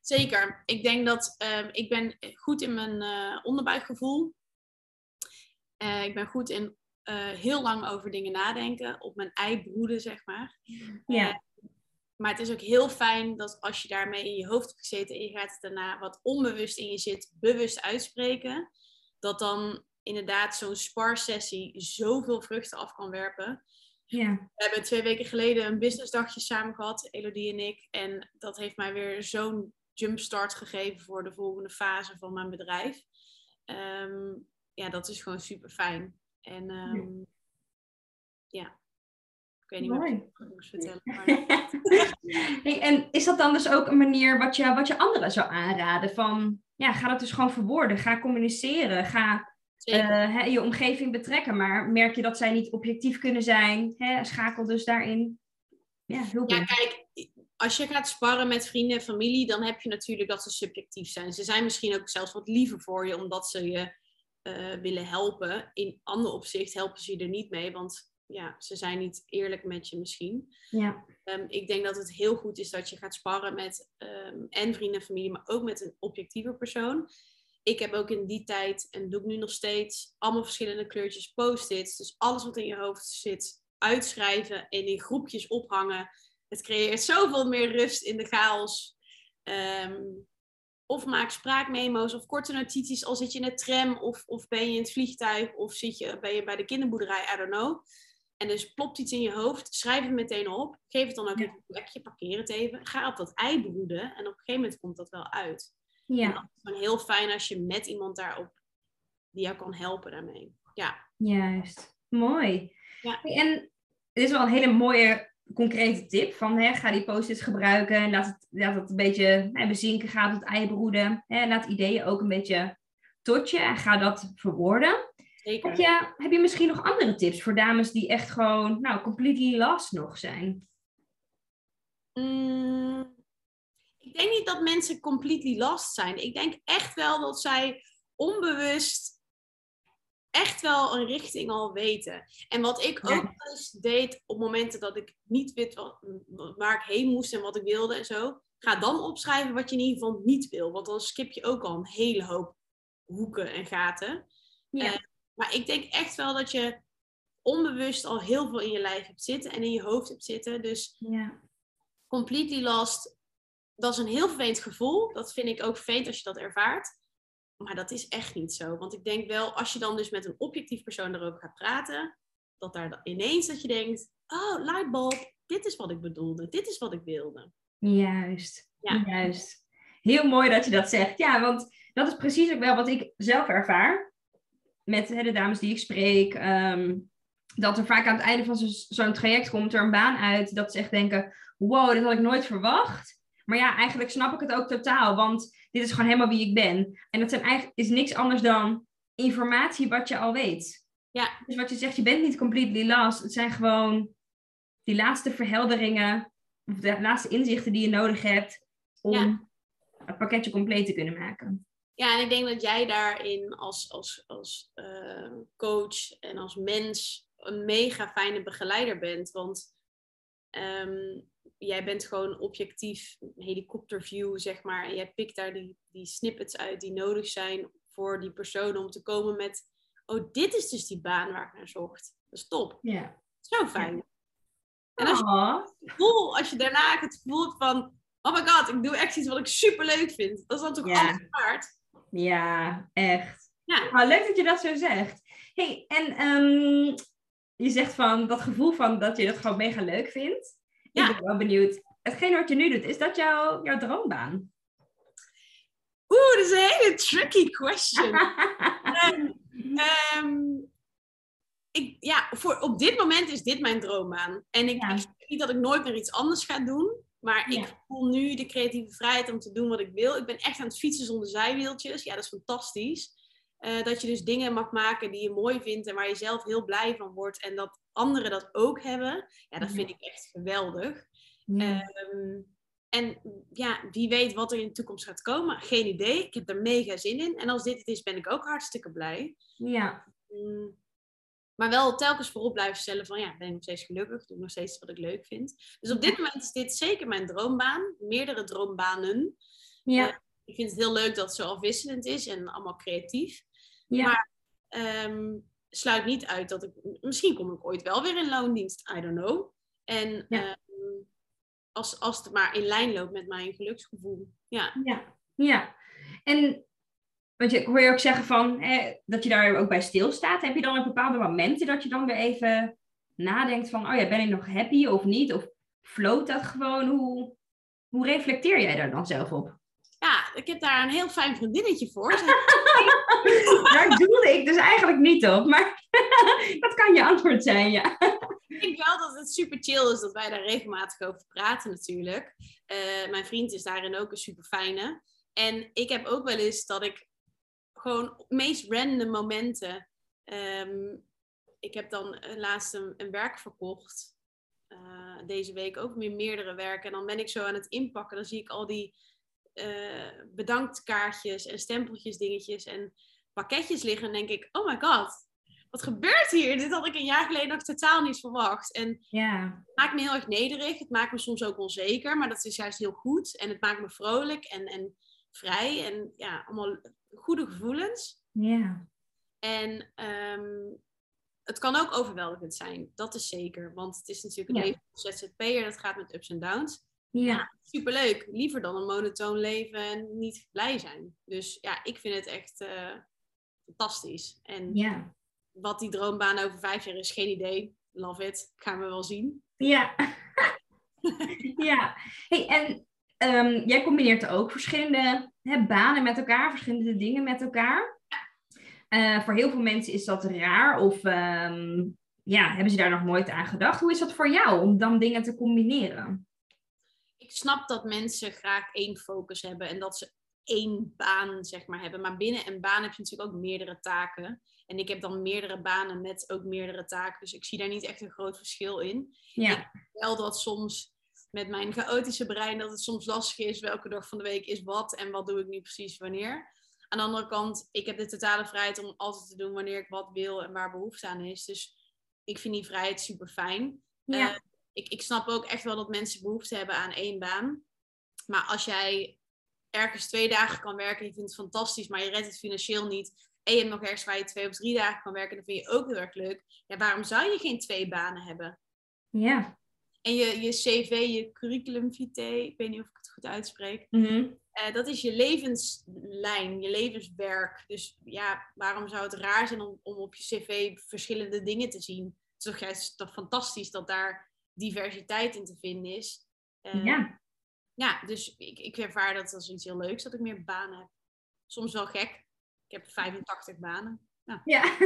Zeker. Ik denk dat um, ik ben goed in mijn uh, onderbuikgevoel. Uh, ik ben goed in uh, heel lang over dingen nadenken, op mijn ei broeden, zeg maar. Ja. Maar het is ook heel fijn dat als je daarmee in je hoofd hebt gezeten en je gaat het daarna wat onbewust in je zit, bewust uitspreken, dat dan inderdaad zo'n sparsessie zoveel vruchten af kan werpen. Ja. We hebben twee weken geleden een businessdagje samen gehad, Elodie en ik. En dat heeft mij weer zo'n jumpstart gegeven voor de volgende fase van mijn bedrijf. Um, ja, dat is gewoon super fijn. En um, ja. Ik weet niet Mooi. wat ik moest vertellen. Maar... *laughs* hey, en is dat dan dus ook een manier wat je, wat je anderen zou aanraden? Van, ja, ga dat dus gewoon verwoorden. Ga communiceren. Ga uh, je omgeving betrekken. Maar merk je dat zij niet objectief kunnen zijn, hè, schakel dus daarin. Ja, heel ja, kijk, als je gaat sparren met vrienden en familie, dan heb je natuurlijk dat ze subjectief zijn. Ze zijn misschien ook zelfs wat liever voor je, omdat ze je uh, willen helpen. In ander opzicht helpen ze je er niet mee, want ja, ze zijn niet eerlijk met je misschien. Ja. Um, ik denk dat het heel goed is dat je gaat sparren met um, en vrienden en familie, maar ook met een objectieve persoon ik heb ook in die tijd, en doe ik nu nog steeds, allemaal verschillende kleurtjes post-its. Dus alles wat in je hoofd zit, uitschrijven en in groepjes ophangen. Het creëert zoveel meer rust in de chaos. Um, of maak spraakmemo's of korte notities al zit je in de tram of, of ben je in het vliegtuig of zit je, ben je bij de kinderboerderij, I don't know. En dus plopt iets in je hoofd, schrijf het meteen op, geef het dan ook ja. even een plekje, parkeer het even, ga op dat ei broeden en op een gegeven moment komt dat wel uit. Ja. Het is heel fijn als je met iemand daarop die jou kan helpen daarmee. Ja. Juist. Mooi. Ja. En dit is wel een hele mooie concrete tip van hè, ga die post-its gebruiken en laat het, laat het een beetje hè, bezinken, ga het ei broeden. Hè, laat ideeën ook een beetje tot je en ga dat verwoorden. Zeker. Heb je, heb je misschien nog andere tips voor dames die echt gewoon, nou, completely lost nog zijn? Mm, ik denk niet dat mensen completely lost zijn. Ik denk echt wel dat zij onbewust echt wel een richting al weten. En wat ik ook eens deed op momenten dat ik niet wist wat, waar ik heen moest en wat ik wilde en zo. Ga dan opschrijven wat je in ieder geval niet wil. Want dan skip je ook al een hele hoop hoeken en gaten. Ja. Maar ik denk echt wel dat je onbewust al heel veel in je lijf hebt zitten en in je hoofd hebt zitten. Dus Ja. completely lost, dat is een heel vervelend gevoel. Dat vind ik ook vervelend als je dat ervaart. Maar dat is echt niet zo. Want ik denk wel, als je dan dus met een objectief persoon erover gaat praten, dat daar ineens dat je denkt, oh, lightbulb, dit is wat ik bedoelde, dit is wat ik wilde. Juist. Ja. Juist. Heel mooi dat je dat zegt. Ja, want dat is precies ook wel wat ik zelf ervaar. Met hè, de dames die ik spreek. ehm, dat er vaak aan het einde van zo- zo'n traject komt er een baan uit. Dat ze echt denken, wow, dit had ik nooit verwacht. Maar ja, eigenlijk snap ik het ook totaal. Want dit is gewoon helemaal wie ik ben. En dat zijn eigenlijk, is niks anders dan informatie wat je al weet. Ja. Dus wat je zegt, je bent niet completely lost. Het zijn gewoon die laatste verhelderingen. Of de laatste inzichten die je nodig hebt. Om Ja. het pakketje compleet te kunnen maken. Ja, en ik denk dat jij daarin als, als, als eh, coach en als mens een mega fijne begeleider bent. Want ehm, jij bent gewoon objectief, een helikopterview, zeg maar. En jij pikt daar die, die snippets uit die nodig zijn voor die persoon om te komen met... Oh, dit is dus die baan waar ik naar zocht. Dat is top. Ja. Zo fijn. En als je, het gevoel, als je daarna het gevoel hebt van... Oh my god, ik doe echt iets wat ik super leuk vind. Dat is dan toch alles waard? Ja, echt. Ja. Leuk dat je dat zo zegt. hey, en ehm, je zegt van dat gevoel van dat je dat gewoon mega leuk vindt. Ja. Ik ben wel benieuwd. Hetgeen wat je nu doet, is dat jouw, jouw droombaan? Oeh, dat is een hele tricky question. *laughs* Ehm, ehm, ik, ja, voor, op dit moment is dit mijn droombaan. En ik, Ja. ik niet dat ik nooit meer iets anders ga doen. Maar Ja. ik voel nu de creatieve vrijheid om te doen wat ik wil. Ik ben echt aan het fietsen zonder zijwieltjes. Ja, dat is fantastisch. Eh, dat je dus dingen mag maken die je mooi vindt en waar je zelf heel blij van wordt. En dat anderen dat ook hebben. Ja, dat vind ik echt geweldig. Ja. Ehm, en ja, wie weet wat er in de toekomst gaat komen. Geen idee. Ik heb er mega zin in. En als dit het is, ben ik ook hartstikke blij. ja. Mm, Maar wel telkens voorop blijven stellen van ja, ben ik nog steeds gelukkig? Doe ik nog steeds wat ik leuk vind? Dus op dit moment is dit zeker mijn droombaan. Meerdere droombanen. Ja. Ik vind het heel leuk dat het zo afwisselend is en allemaal creatief. Ja. Maar ehm, sluit niet uit dat ik... Misschien kom ik ooit wel weer in loondienst. I don't know. En Ja. ehm, als, als het maar in lijn loopt met mijn geluksgevoel. Ja. Ja, ja. En want je, ik hoor je ook zeggen van, hè, dat je daar ook bij stilstaat. Heb je dan op bepaalde momenten dat je dan weer even nadenkt van, oh ja, ben ik nog happy of niet? Of floot dat gewoon? Hoe, hoe reflecteer jij daar dan zelf op? ja, ik heb daar een heel fijn vriendinnetje voor. *laughs* *laughs* Daar doelde ik dus eigenlijk niet op, maar *laughs* dat kan je antwoord zijn, ja. Ik denk wel dat het super chill is dat wij daar regelmatig over praten natuurlijk. Eh, mijn vriend is daarin ook een super fijne. En ik heb ook wel eens dat ik gewoon meest random momenten. ehm, ik heb dan laatst een, een werk verkocht. eh, deze week ook weer meerdere werken. En dan ben ik zo aan het inpakken. Dan zie ik al die eh bedanktkaartjes en stempeltjes, dingetjes en pakketjes liggen. En denk ik, oh my god, wat gebeurt hier? Dit had ik een jaar geleden nog totaal niet verwacht. En het maakt me heel erg nederig. Het maakt me soms ook onzeker, maar dat is juist heel goed. En het maakt me vrolijk en, en vrij. En ja, allemaal goede gevoelens. ja, En ehm, het kan ook overweldigend zijn. Dat is zeker. Want het is natuurlijk een Ja. leven van ZZP'er. Dat gaat met ups en downs. ja, Superleuk. Liever dan een monotoon leven en niet blij zijn. Dus ja, ik vind het echt eh, fantastisch. En ja, wat die droombaan over vijf jaar is, geen idee. Love it. Gaan we wel zien. ja. *laughs* ja. Hey, en ehm, jij combineert ook verschillende hè, banen met elkaar, verschillende dingen met elkaar. Eh, voor heel veel mensen is dat raar of ehm, ja, hebben ze daar nog nooit aan gedacht. Hoe is dat voor jou om dan dingen te combineren? Ik snap dat mensen graag één focus hebben en dat ze één baan zeg maar hebben. Maar binnen een baan heb je natuurlijk ook meerdere taken. En ik heb dan meerdere banen met ook meerdere taken. Dus ik zie daar niet echt een groot verschil in. Ja, Wel dat soms met mijn chaotische brein dat het soms lastig is welke dag van de week is wat en wat doe ik nu precies wanneer. Aan de andere kant, ik heb de totale vrijheid om altijd te doen wanneer ik wat wil en waar behoefte aan is. Dus ik vind die vrijheid super fijn. Ja. Eh, ik, ik snap ook echt wel dat mensen behoefte hebben aan één baan. Maar als jij ergens twee dagen kan werken, je vindt het fantastisch, maar je redt het financieel niet. En je hebt nog ergens waar je twee of drie dagen kan werken, dan vind je ook heel erg leuk. Ja, waarom zou je geen twee banen hebben? Ja. En je, je cv, je curriculum vitae, ik weet niet of ik het goed uitspreek. Mhm. Eh, dat is je levenslijn, je levenswerk. Dus ja, waarom zou het raar zijn om, om op je cv verschillende dingen te zien? Het is toch juist toch fantastisch dat daar diversiteit in te vinden is. Eh, ja. ja, dus ik, ik ervaar dat als iets heel leuks dat ik meer banen heb. Soms wel gek. Ik heb 85 banen. Ja.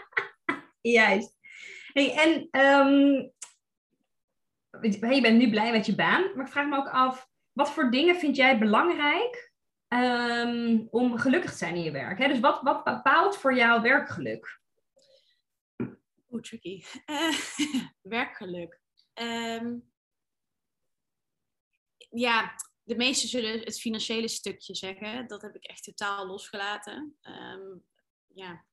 *laughs* Juist. Hey, en ehm, je bent nu blij met je baan, maar ik vraag me ook af, wat voor dingen vind jij belangrijk ehm, om gelukkig te zijn in je werk? Hè? Dus wat, wat bepaalt voor jou werkgeluk? Oeh, tricky. Eh, *laughs* werkgeluk. Ehm, ja, de meesten zullen het financiële stukje zeggen. Dat heb ik echt totaal losgelaten. Ehm, ja,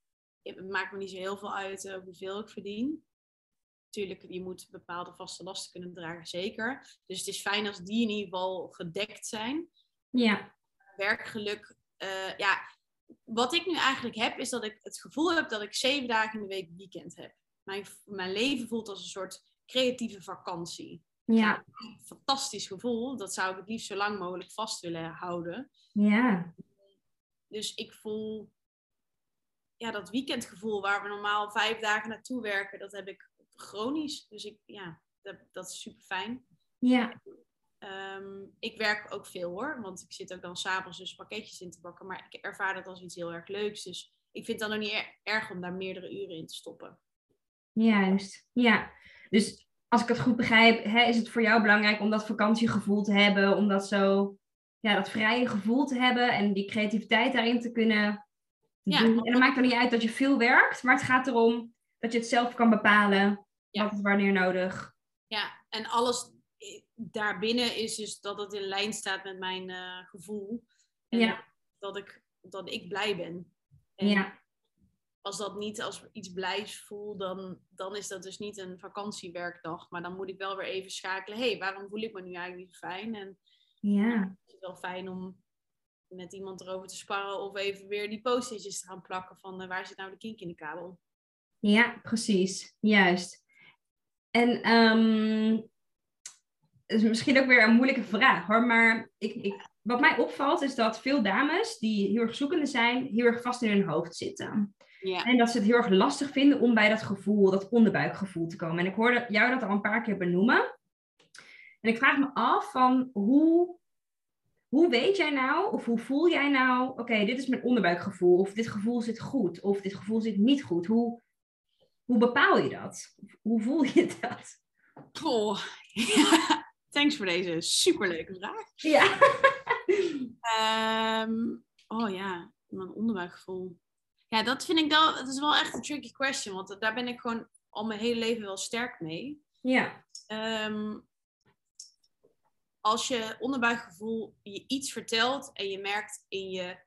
het maakt me niet zo heel veel uit eh, hoeveel ik verdien. Natuurlijk, je moet bepaalde vaste lasten kunnen dragen, zeker. Dus het is fijn als die in ieder geval gedekt zijn. Ja. Werkgeluk, eh, ja. Wat ik nu eigenlijk heb, is dat ik het gevoel heb dat ik zeven dagen in de week weekend heb. Mijn, mijn leven voelt als een soort creatieve vakantie. Ja. Een fantastisch gevoel. Dat zou ik het liefst zo lang mogelijk vast willen houden. Ja. Dus ik voel ja, dat weekendgevoel waar we normaal vijf dagen naartoe werken, dat heb ik chronisch. Dus ik, ja, dat, dat is super fijn. Ja. Ehm, ik werk ook veel hoor, want ik zit ook dan s'avonds dus pakketjes in te bakken. Maar ik ervaar dat als iets heel erg leuks. Dus ik vind het dan ook niet er- erg om daar meerdere uren in te stoppen. Juist. Ja. Dus als ik het goed begrijp, hè, is het voor jou belangrijk om dat vakantiegevoel te hebben, om dat zo, ja, dat vrije gevoel te hebben en die creativiteit daarin te kunnen Ja. doen. En dan maakt het niet uit dat je veel werkt, maar het gaat erom dat je het zelf kan bepalen, Ja. wanneer nodig. Ja, en alles i- daarbinnen is dus dat het in lijn staat met mijn eh, gevoel. En Ja. dat, ik, dat ik blij ben. En Ja. als dat niet als iets blijs voel, dan, dan is dat dus niet een vakantiewerkdag. Maar dan moet ik wel weer even schakelen. Hé, hey, waarom voel ik me nu eigenlijk niet fijn? En Ja. het is wel fijn om met iemand erover te sparren of even weer die post-itjes te gaan plakken van eh, waar zit nou de kink in de kabel. Ja, precies. Juist. En ehm, het is misschien ook weer een moeilijke vraag hoor, maar ik, ik, wat mij opvalt is dat veel dames die heel erg zoekende zijn, heel erg vast in hun hoofd zitten. Ja, En dat ze het heel erg lastig vinden om bij dat gevoel, dat onderbuikgevoel te komen. En ik hoorde jou dat al een paar keer benoemen. En ik vraag me af van hoe, hoe weet jij nou, of hoe voel jij nou, oké, dit is mijn onderbuikgevoel, of dit gevoel zit goed, of dit gevoel zit niet goed. Hoe, hoe bepaal je dat? Hoe voel je *laughs* dat? Oh, thanks voor deze superleuke vraag. Ja. Ehm, oh ja, mijn onderbuikgevoel. Ja, dat vind ik wel, het is wel echt een tricky question, want daar ben ik gewoon al mijn hele leven wel sterk mee. Ja. Ehm, als je onderbuikgevoel je iets vertelt en je merkt in je,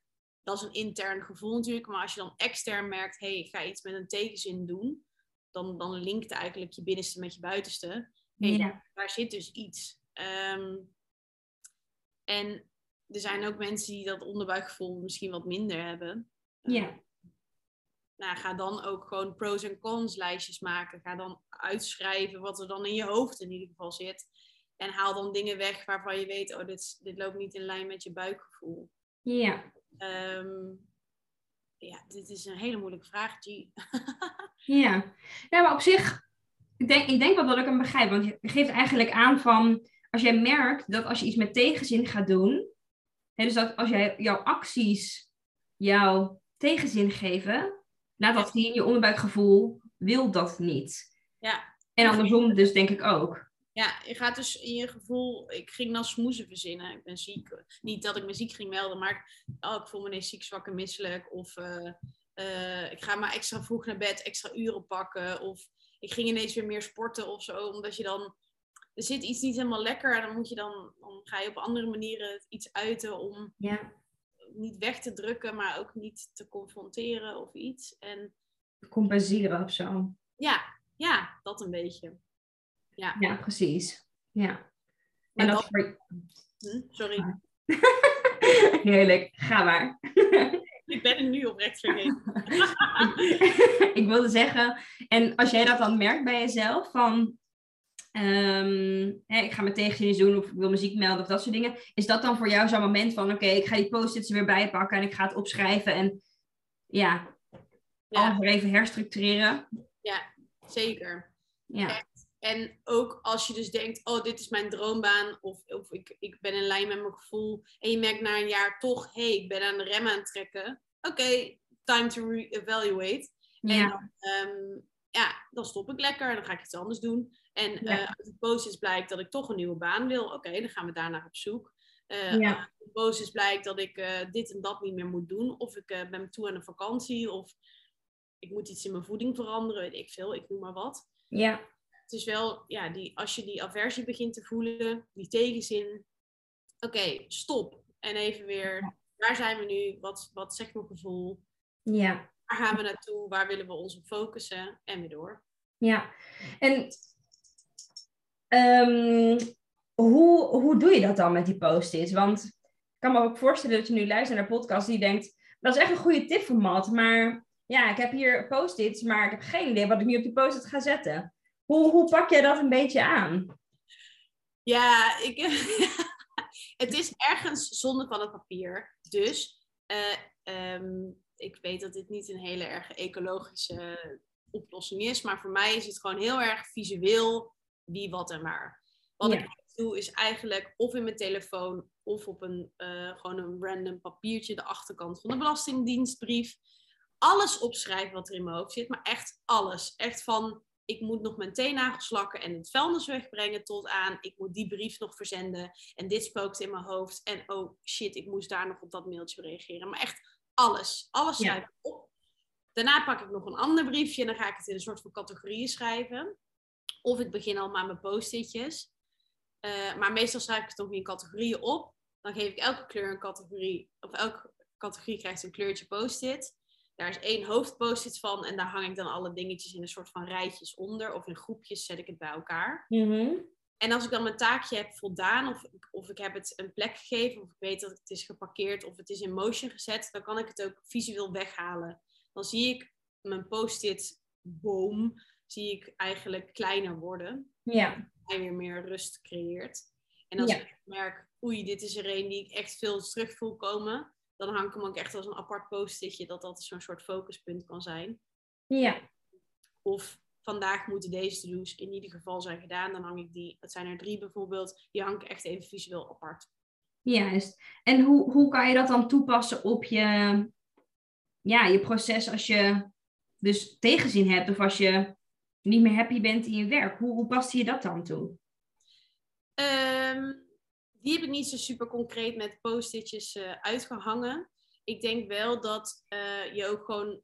dat is een intern gevoel natuurlijk, maar als je dan extern merkt, hé, hey, ik ga iets met een tegenzin doen, dan, dan linkt eigenlijk je binnenste met je buitenste. Hey, Ja. daar zit dus iets. Ehm, en er zijn ook mensen die dat onderbuikgevoel misschien wat minder hebben. Ja. Nou, ga dan ook gewoon pros en cons lijstjes maken. Ga dan uitschrijven wat er dan in je hoofd in ieder geval zit. En haal dan dingen weg waarvan je weet, oh, dit, dit loopt niet in lijn met je buikgevoel. Ja. Ehm, ja, dit is een hele moeilijke vraag, G. *laughs* Ja. ja, maar op zich, ik denk, ik denk wel dat ik hem begrijp. Want je geeft eigenlijk aan van, als jij merkt dat als je iets met tegenzin gaat doen, hè, dus dat als jij jouw acties jouw tegenzin geven, laat dat zien, je onderbuikgevoel wil dat niet. Ja. En andersom dus denk ik ook. Ja, je gaat dus in je gevoel, ik ging dan smoezen verzinnen. Ik ben ziek. Niet dat ik me ziek ging melden, maar ik, oh, ik voel me ineens ziek, zwak en misselijk. Of eh, eh, ik ga maar extra vroeg naar bed, extra uren pakken. Of ik ging ineens weer meer sporten of zo. Omdat je dan, er zit iets niet helemaal lekker. En dan moet je dan, dan ga je op andere manieren iets uiten om Ja. niet weg te drukken, maar ook niet te confronteren of iets. En Compenseren of zo. ja, ja, dat een beetje. Ja, Ja, precies. Ja. En dat voor... hm, sorry. *laughs* Heerlijk, ga maar. Ik ben het nu oprecht vergeten. *laughs* ik wilde zeggen, en als jij dat dan merkt bij jezelf, van ehm, hè, ik ga mijn tegenzinnen doen of ik wil muziek melden of dat soort dingen, is dat dan voor jou zo'n moment van oké, ik ga die post-its er weer bijpakken en ik ga het opschrijven en ja, Ja. alles weer even herstructureren. Zeker. Ja, En ook als je dus denkt, oh, dit is mijn droombaan, of, of ik, ik ben in lijn met mijn gevoel, en je merkt na een jaar toch, hé, hey, ik ben aan de rem aan het trekken. Oké, time to re-evaluate. En ja, dan, ehm, ja, dan stop ik lekker en dan ga ik iets anders doen. En Ja. eh, uit de post blijkt dat ik toch een nieuwe baan wil. Oké, dan gaan we daarnaar op zoek. Eh Ja. Uit de post blijkt dat ik eh, dit en dat niet meer moet doen. Of ik ben toe aan een vakantie. Of ik moet iets in mijn voeding veranderen. Weet ik veel, ik noem maar wat. ja, Het is wel, ja, die, als je die aversie begint te voelen, die tegenzin. Oké, stop. En even weer, waar zijn we nu? Wat, wat zegt mijn gevoel? ja. Waar gaan we naartoe? Waar willen we ons op focussen? En weer door. Ja, en ehm, hoe, hoe doe je dat dan met die post-its? Want ik kan me ook voorstellen dat je nu luistert naar podcast die denkt, dat is echt een goede tip voor Matt, maar ja, ik heb hier post-its, maar ik heb geen idee wat ik nu op die post-it ga zetten. Hoe, hoe pak jij dat een beetje aan? Ja, ik, *laughs* het is ergens zonde van het papier. Dus eh, ehm, ik weet dat dit niet een hele erg ecologische oplossing is. Maar voor mij is het gewoon heel erg visueel wie, wat en waar. Wat Ja. ik doe is eigenlijk of in mijn telefoon of op een, eh, gewoon een random papiertje de achterkant van de belastingdienstbrief. Alles opschrijven wat er in mijn hoofd zit. Maar echt alles. Echt van ik moet nog mijn teennagels lakken en het vuilnis wegbrengen tot aan ik moet die brief nog verzenden en dit spookt in mijn hoofd en oh shit, ik moest daar nog op dat mailtje reageren. Maar echt alles, alles Ja. schrijf ik op. Daarna pak ik nog een ander briefje en dan ga ik het in een soort van categorieën schrijven. Of ik begin al maar mijn post-itjes. Eh, maar meestal schrijf ik het nog in categorieën op. Dan geef ik elke kleur een categorie, of elke categorie krijgt een kleurtje post-it. Daar is één hoofdpost-it van en daar hang ik dan alle dingetjes in een soort van rijtjes onder. Of in groepjes zet ik het bij elkaar. Mhm. En als ik dan mijn taakje heb voldaan, of, of ik heb het een plek gegeven, of ik weet dat het is geparkeerd, of het is in motion gezet, dan kan ik het ook visueel weghalen. Dan zie ik mijn post-it boom, zie ik eigenlijk kleiner worden. Ja, En weer meer rust creëert. En als Ja. ik merk, oei, dit is er een die ik echt veel terug voel komen, dan hang ik hem ook echt als een apart post-itje, dat dat zo'n soort focuspunt kan zijn. ja, Of vandaag moeten deze to-do's in ieder geval zijn gedaan. Dan hang ik die, het zijn er drie bijvoorbeeld, die hang ik echt even visueel apart. juist. En hoe, hoe kan je dat dan toepassen op je, ja, je proces als je dus tegenzin hebt of als je niet meer happy bent in je werk? Hoe, hoe past je dat dan toe? Ehm, die heb ik niet zo super concreet met post-itjes eh, uitgehangen. Ik denk wel dat eh, je ook gewoon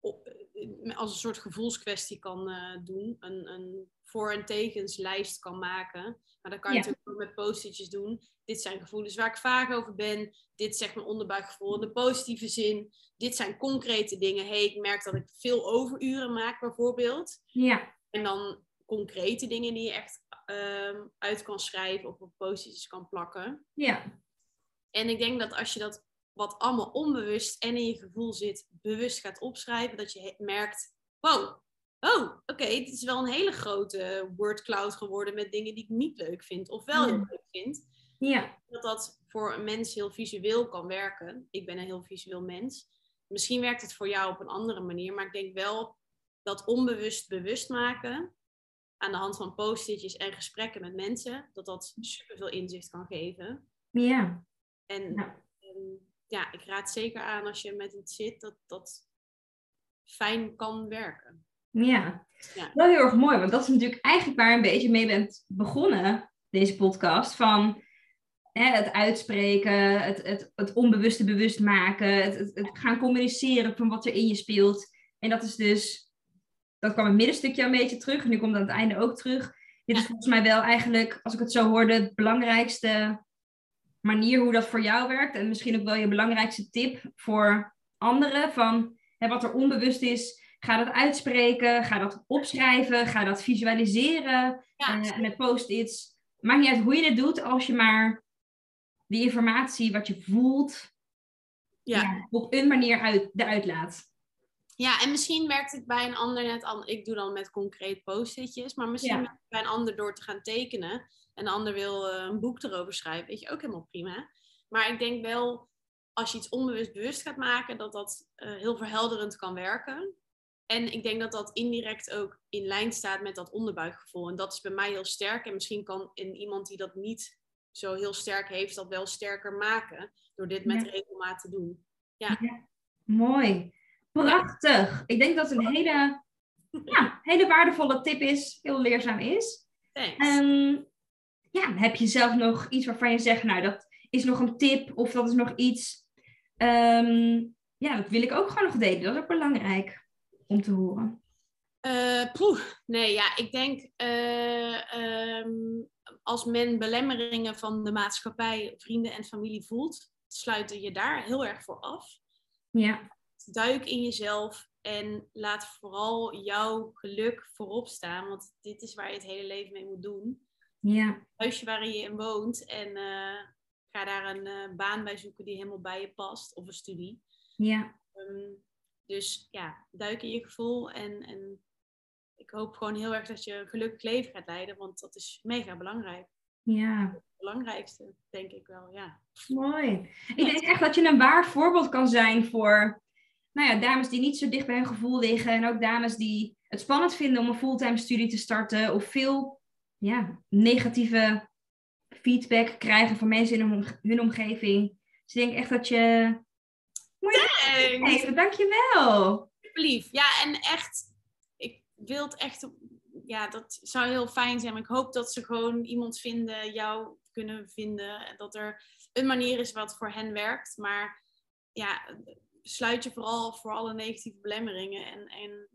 op- eh, als een soort gevoelskwestie kan doen. Een, een voor- en tegenslijst kan maken. Maar dan kan je Ja. natuurlijk ook met post-itjes doen. Dit zijn gevoelens waar ik vaag over ben. Dit zegt mijn onderbuikgevoel in de positieve zin. Dit zijn concrete dingen. hey, ik merk dat ik veel overuren maak bijvoorbeeld. Ja, En dan concrete dingen die je echt ehm, uit kan schrijven of op postjes kan plakken. ja, En ik denk dat als je dat wat allemaal onbewust en in je gevoel zit, bewust gaat opschrijven, dat je merkt, wow, oh, oké, dit is wel een hele grote wordcloud geworden met dingen die ik niet leuk vind of wel heel Ja. leuk vind. ja, Dat dat voor een mens heel visueel kan werken. Ik ben een heel visueel mens. Misschien werkt het voor jou op een andere manier, maar ik denk wel dat onbewust bewust maken aan de hand van post-itjes en gesprekken met mensen, dat dat superveel inzicht kan geven. ja. En Ja. ehm, ja, ik raad zeker aan als je met iets zit, dat dat fijn kan werken. Ja, Ja. wel heel erg mooi, want dat is natuurlijk eigenlijk waar je een beetje mee bent begonnen, deze podcast. Van hè, het uitspreken, het, het, het onbewuste bewust maken, het, het, het gaan communiceren van wat er in je speelt. En dat is dus, dat kwam het middenstukje een beetje terug, en nu komt het aan het einde ook terug. Dit is volgens mij wel eigenlijk, als ik het zo hoorde, het belangrijkste manier hoe dat voor jou werkt. En misschien ook wel je belangrijkste tip voor anderen. Van hè, wat er onbewust is, ga dat uitspreken. Ga dat opschrijven. Ga dat visualiseren. Ja. eh, met post-its. Maakt niet uit hoe je het doet, als je maar die informatie, wat je voelt, Ja. ja, op een manier uit, eruit laat. Ja, en misschien werkt het bij een ander net anders. Ik doe dan met concreet post-itjes, maar misschien Ja. werkt het bij een ander door te gaan tekenen. En de ander wil eh, een boek erover schrijven, weet je, ook helemaal prima. Maar ik denk wel, als je iets onbewust bewust gaat maken, dat dat eh, heel verhelderend kan werken. En ik denk dat dat indirect ook in lijn staat met dat onderbuikgevoel. En dat is bij mij heel sterk. En misschien kan in iemand die dat niet zo heel sterk heeft, dat wel sterker maken. Door dit met Ja. regelmaat te doen. Mooi. Prachtig. Ik denk dat het een hele, ja, hele waardevolle tip is, heel leerzaam is. Thanks. Ehm, ja, heb je zelf nog iets waarvan je zegt, nou, dat is nog een tip of dat is nog iets. ehm, ja, dat wil ik ook gewoon nog delen. Dat is ook belangrijk om te horen. Eh, poeh, nee, ja, ik denk ehm, als men belemmeringen van de maatschappij, vrienden en familie voelt, sluit je daar heel erg voor af. Ja, Duik in jezelf en laat vooral jouw geluk voorop staan, want dit is waar je het hele leven mee moet doen. ja, Huisje waarin je in woont en eh, ga daar een eh, baan bij zoeken die helemaal bij je past, of een studie. ja. Ehm, dus ja, duik in je gevoel en, en ik hoop gewoon heel erg dat je een gelukkig leven gaat leiden, want dat is mega belangrijk. Ja, Het belangrijkste, denk ik wel, ja. mooi. Ik denk echt dat je een waar voorbeeld kan zijn voor nou ja, dames die niet zo dicht bij hun gevoel liggen. En ook dames die het spannend vinden om een fulltime studie te starten. Of veel ja, negatieve feedback krijgen van mensen in hun, omge- hun omgeving. Dus ik denk echt dat je... Moet je Thanks. even, dankjewel. Ja, en echt, ik wil het echt, ja, dat zou heel fijn zijn. Maar ik hoop dat ze gewoon iemand vinden, jou kunnen vinden. En dat er een manier is wat voor hen werkt. Maar ja, sluit je vooral voor alle negatieve belemmeringen en, en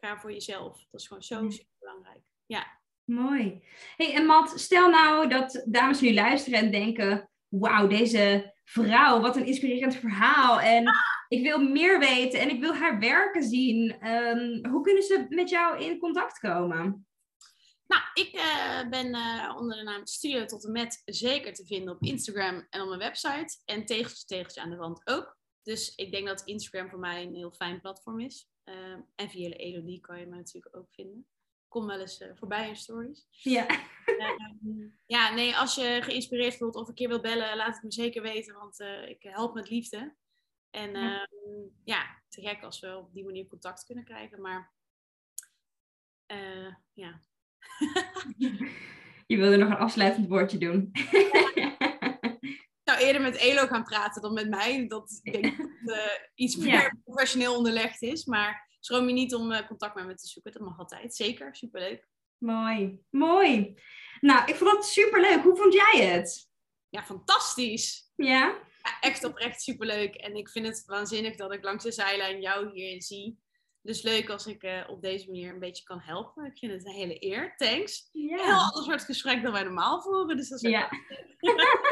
ga voor jezelf. Dat is gewoon zo Ja. super belangrijk. Ja. Mooi. Hey, en Matt, stel nou dat dames nu luisteren en denken... Wauw, deze vrouw, wat een inspirerend verhaal. En ik wil meer weten en ik wil haar werken zien. Ehm, hoe kunnen ze met jou in contact komen? Nou, ik eh, ben eh, onder de naam Studio tot en met zeker te vinden op Instagram en op mijn website. En tegeltjes, tegeltjes aan de wand ook. Dus ik denk dat Instagram voor mij een heel fijn platform is. Eh, en via de Elodie kan je me natuurlijk ook vinden. Kom wel eens eh, voorbij in stories. Ja, Ehm, ja, nee, als je geïnspireerd voelt of een keer wil bellen, laat het me zeker weten, want eh, ik help met liefde. En Ja. ehm, ja, te gek als we op die manier contact kunnen krijgen, maar eh, ja. *laughs* je wilde nog een afsluitend woordje doen. Ik zou eerder met Elo gaan praten dan met mij. Dat ik denk dat het eh, iets meer Ja. professioneel onderlegd is, maar schroom je niet om eh, contact met me te zoeken. Dat mag altijd. Zeker, superleuk. mooi, mooi. Nou, ik vond het superleuk. Hoe vond jij het? Ja, fantastisch. Ja? Ja, echt oprecht superleuk. En ik vind het waanzinnig dat ik langs de zijlijn jou hierin zie. Dus leuk als ik eh, op deze manier een beetje kan helpen. Ik vind het een hele eer. Thanks. Een heel ander soort gesprek dan wij normaal voeren. Dus dat is Ja.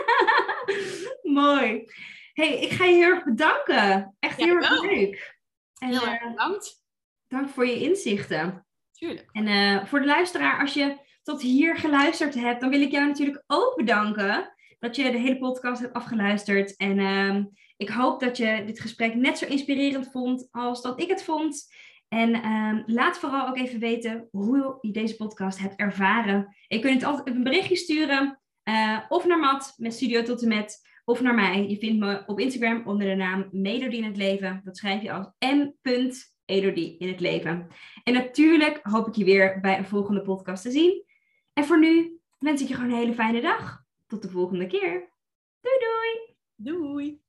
*laughs* Mooi. hey, ik ga je heel erg bedanken. Echt heel erg leuk. En heel eh, erg bedankt. dank voor je inzichten. Tuurlijk. En eh, voor de luisteraar, als je tot hier geluisterd hebt, dan wil ik jou natuurlijk ook bedanken dat je de hele podcast hebt afgeluisterd. En ehm, ik hoop dat je dit gesprek net zo inspirerend vond als dat ik het vond. En ehm, laat vooral ook even weten hoe je deze podcast hebt ervaren. Je kunt het altijd een berichtje sturen. eh, of naar Matt met Studio Tot en Met. Of naar mij. Je vindt me op Instagram onder de naam Melodie in het Leven. Dat schrijf je als m.elodie in het leven. En natuurlijk hoop ik je weer bij een volgende podcast te zien. En voor nu wens ik je gewoon een hele fijne dag. Tot de volgende keer. Doei doei! Doei.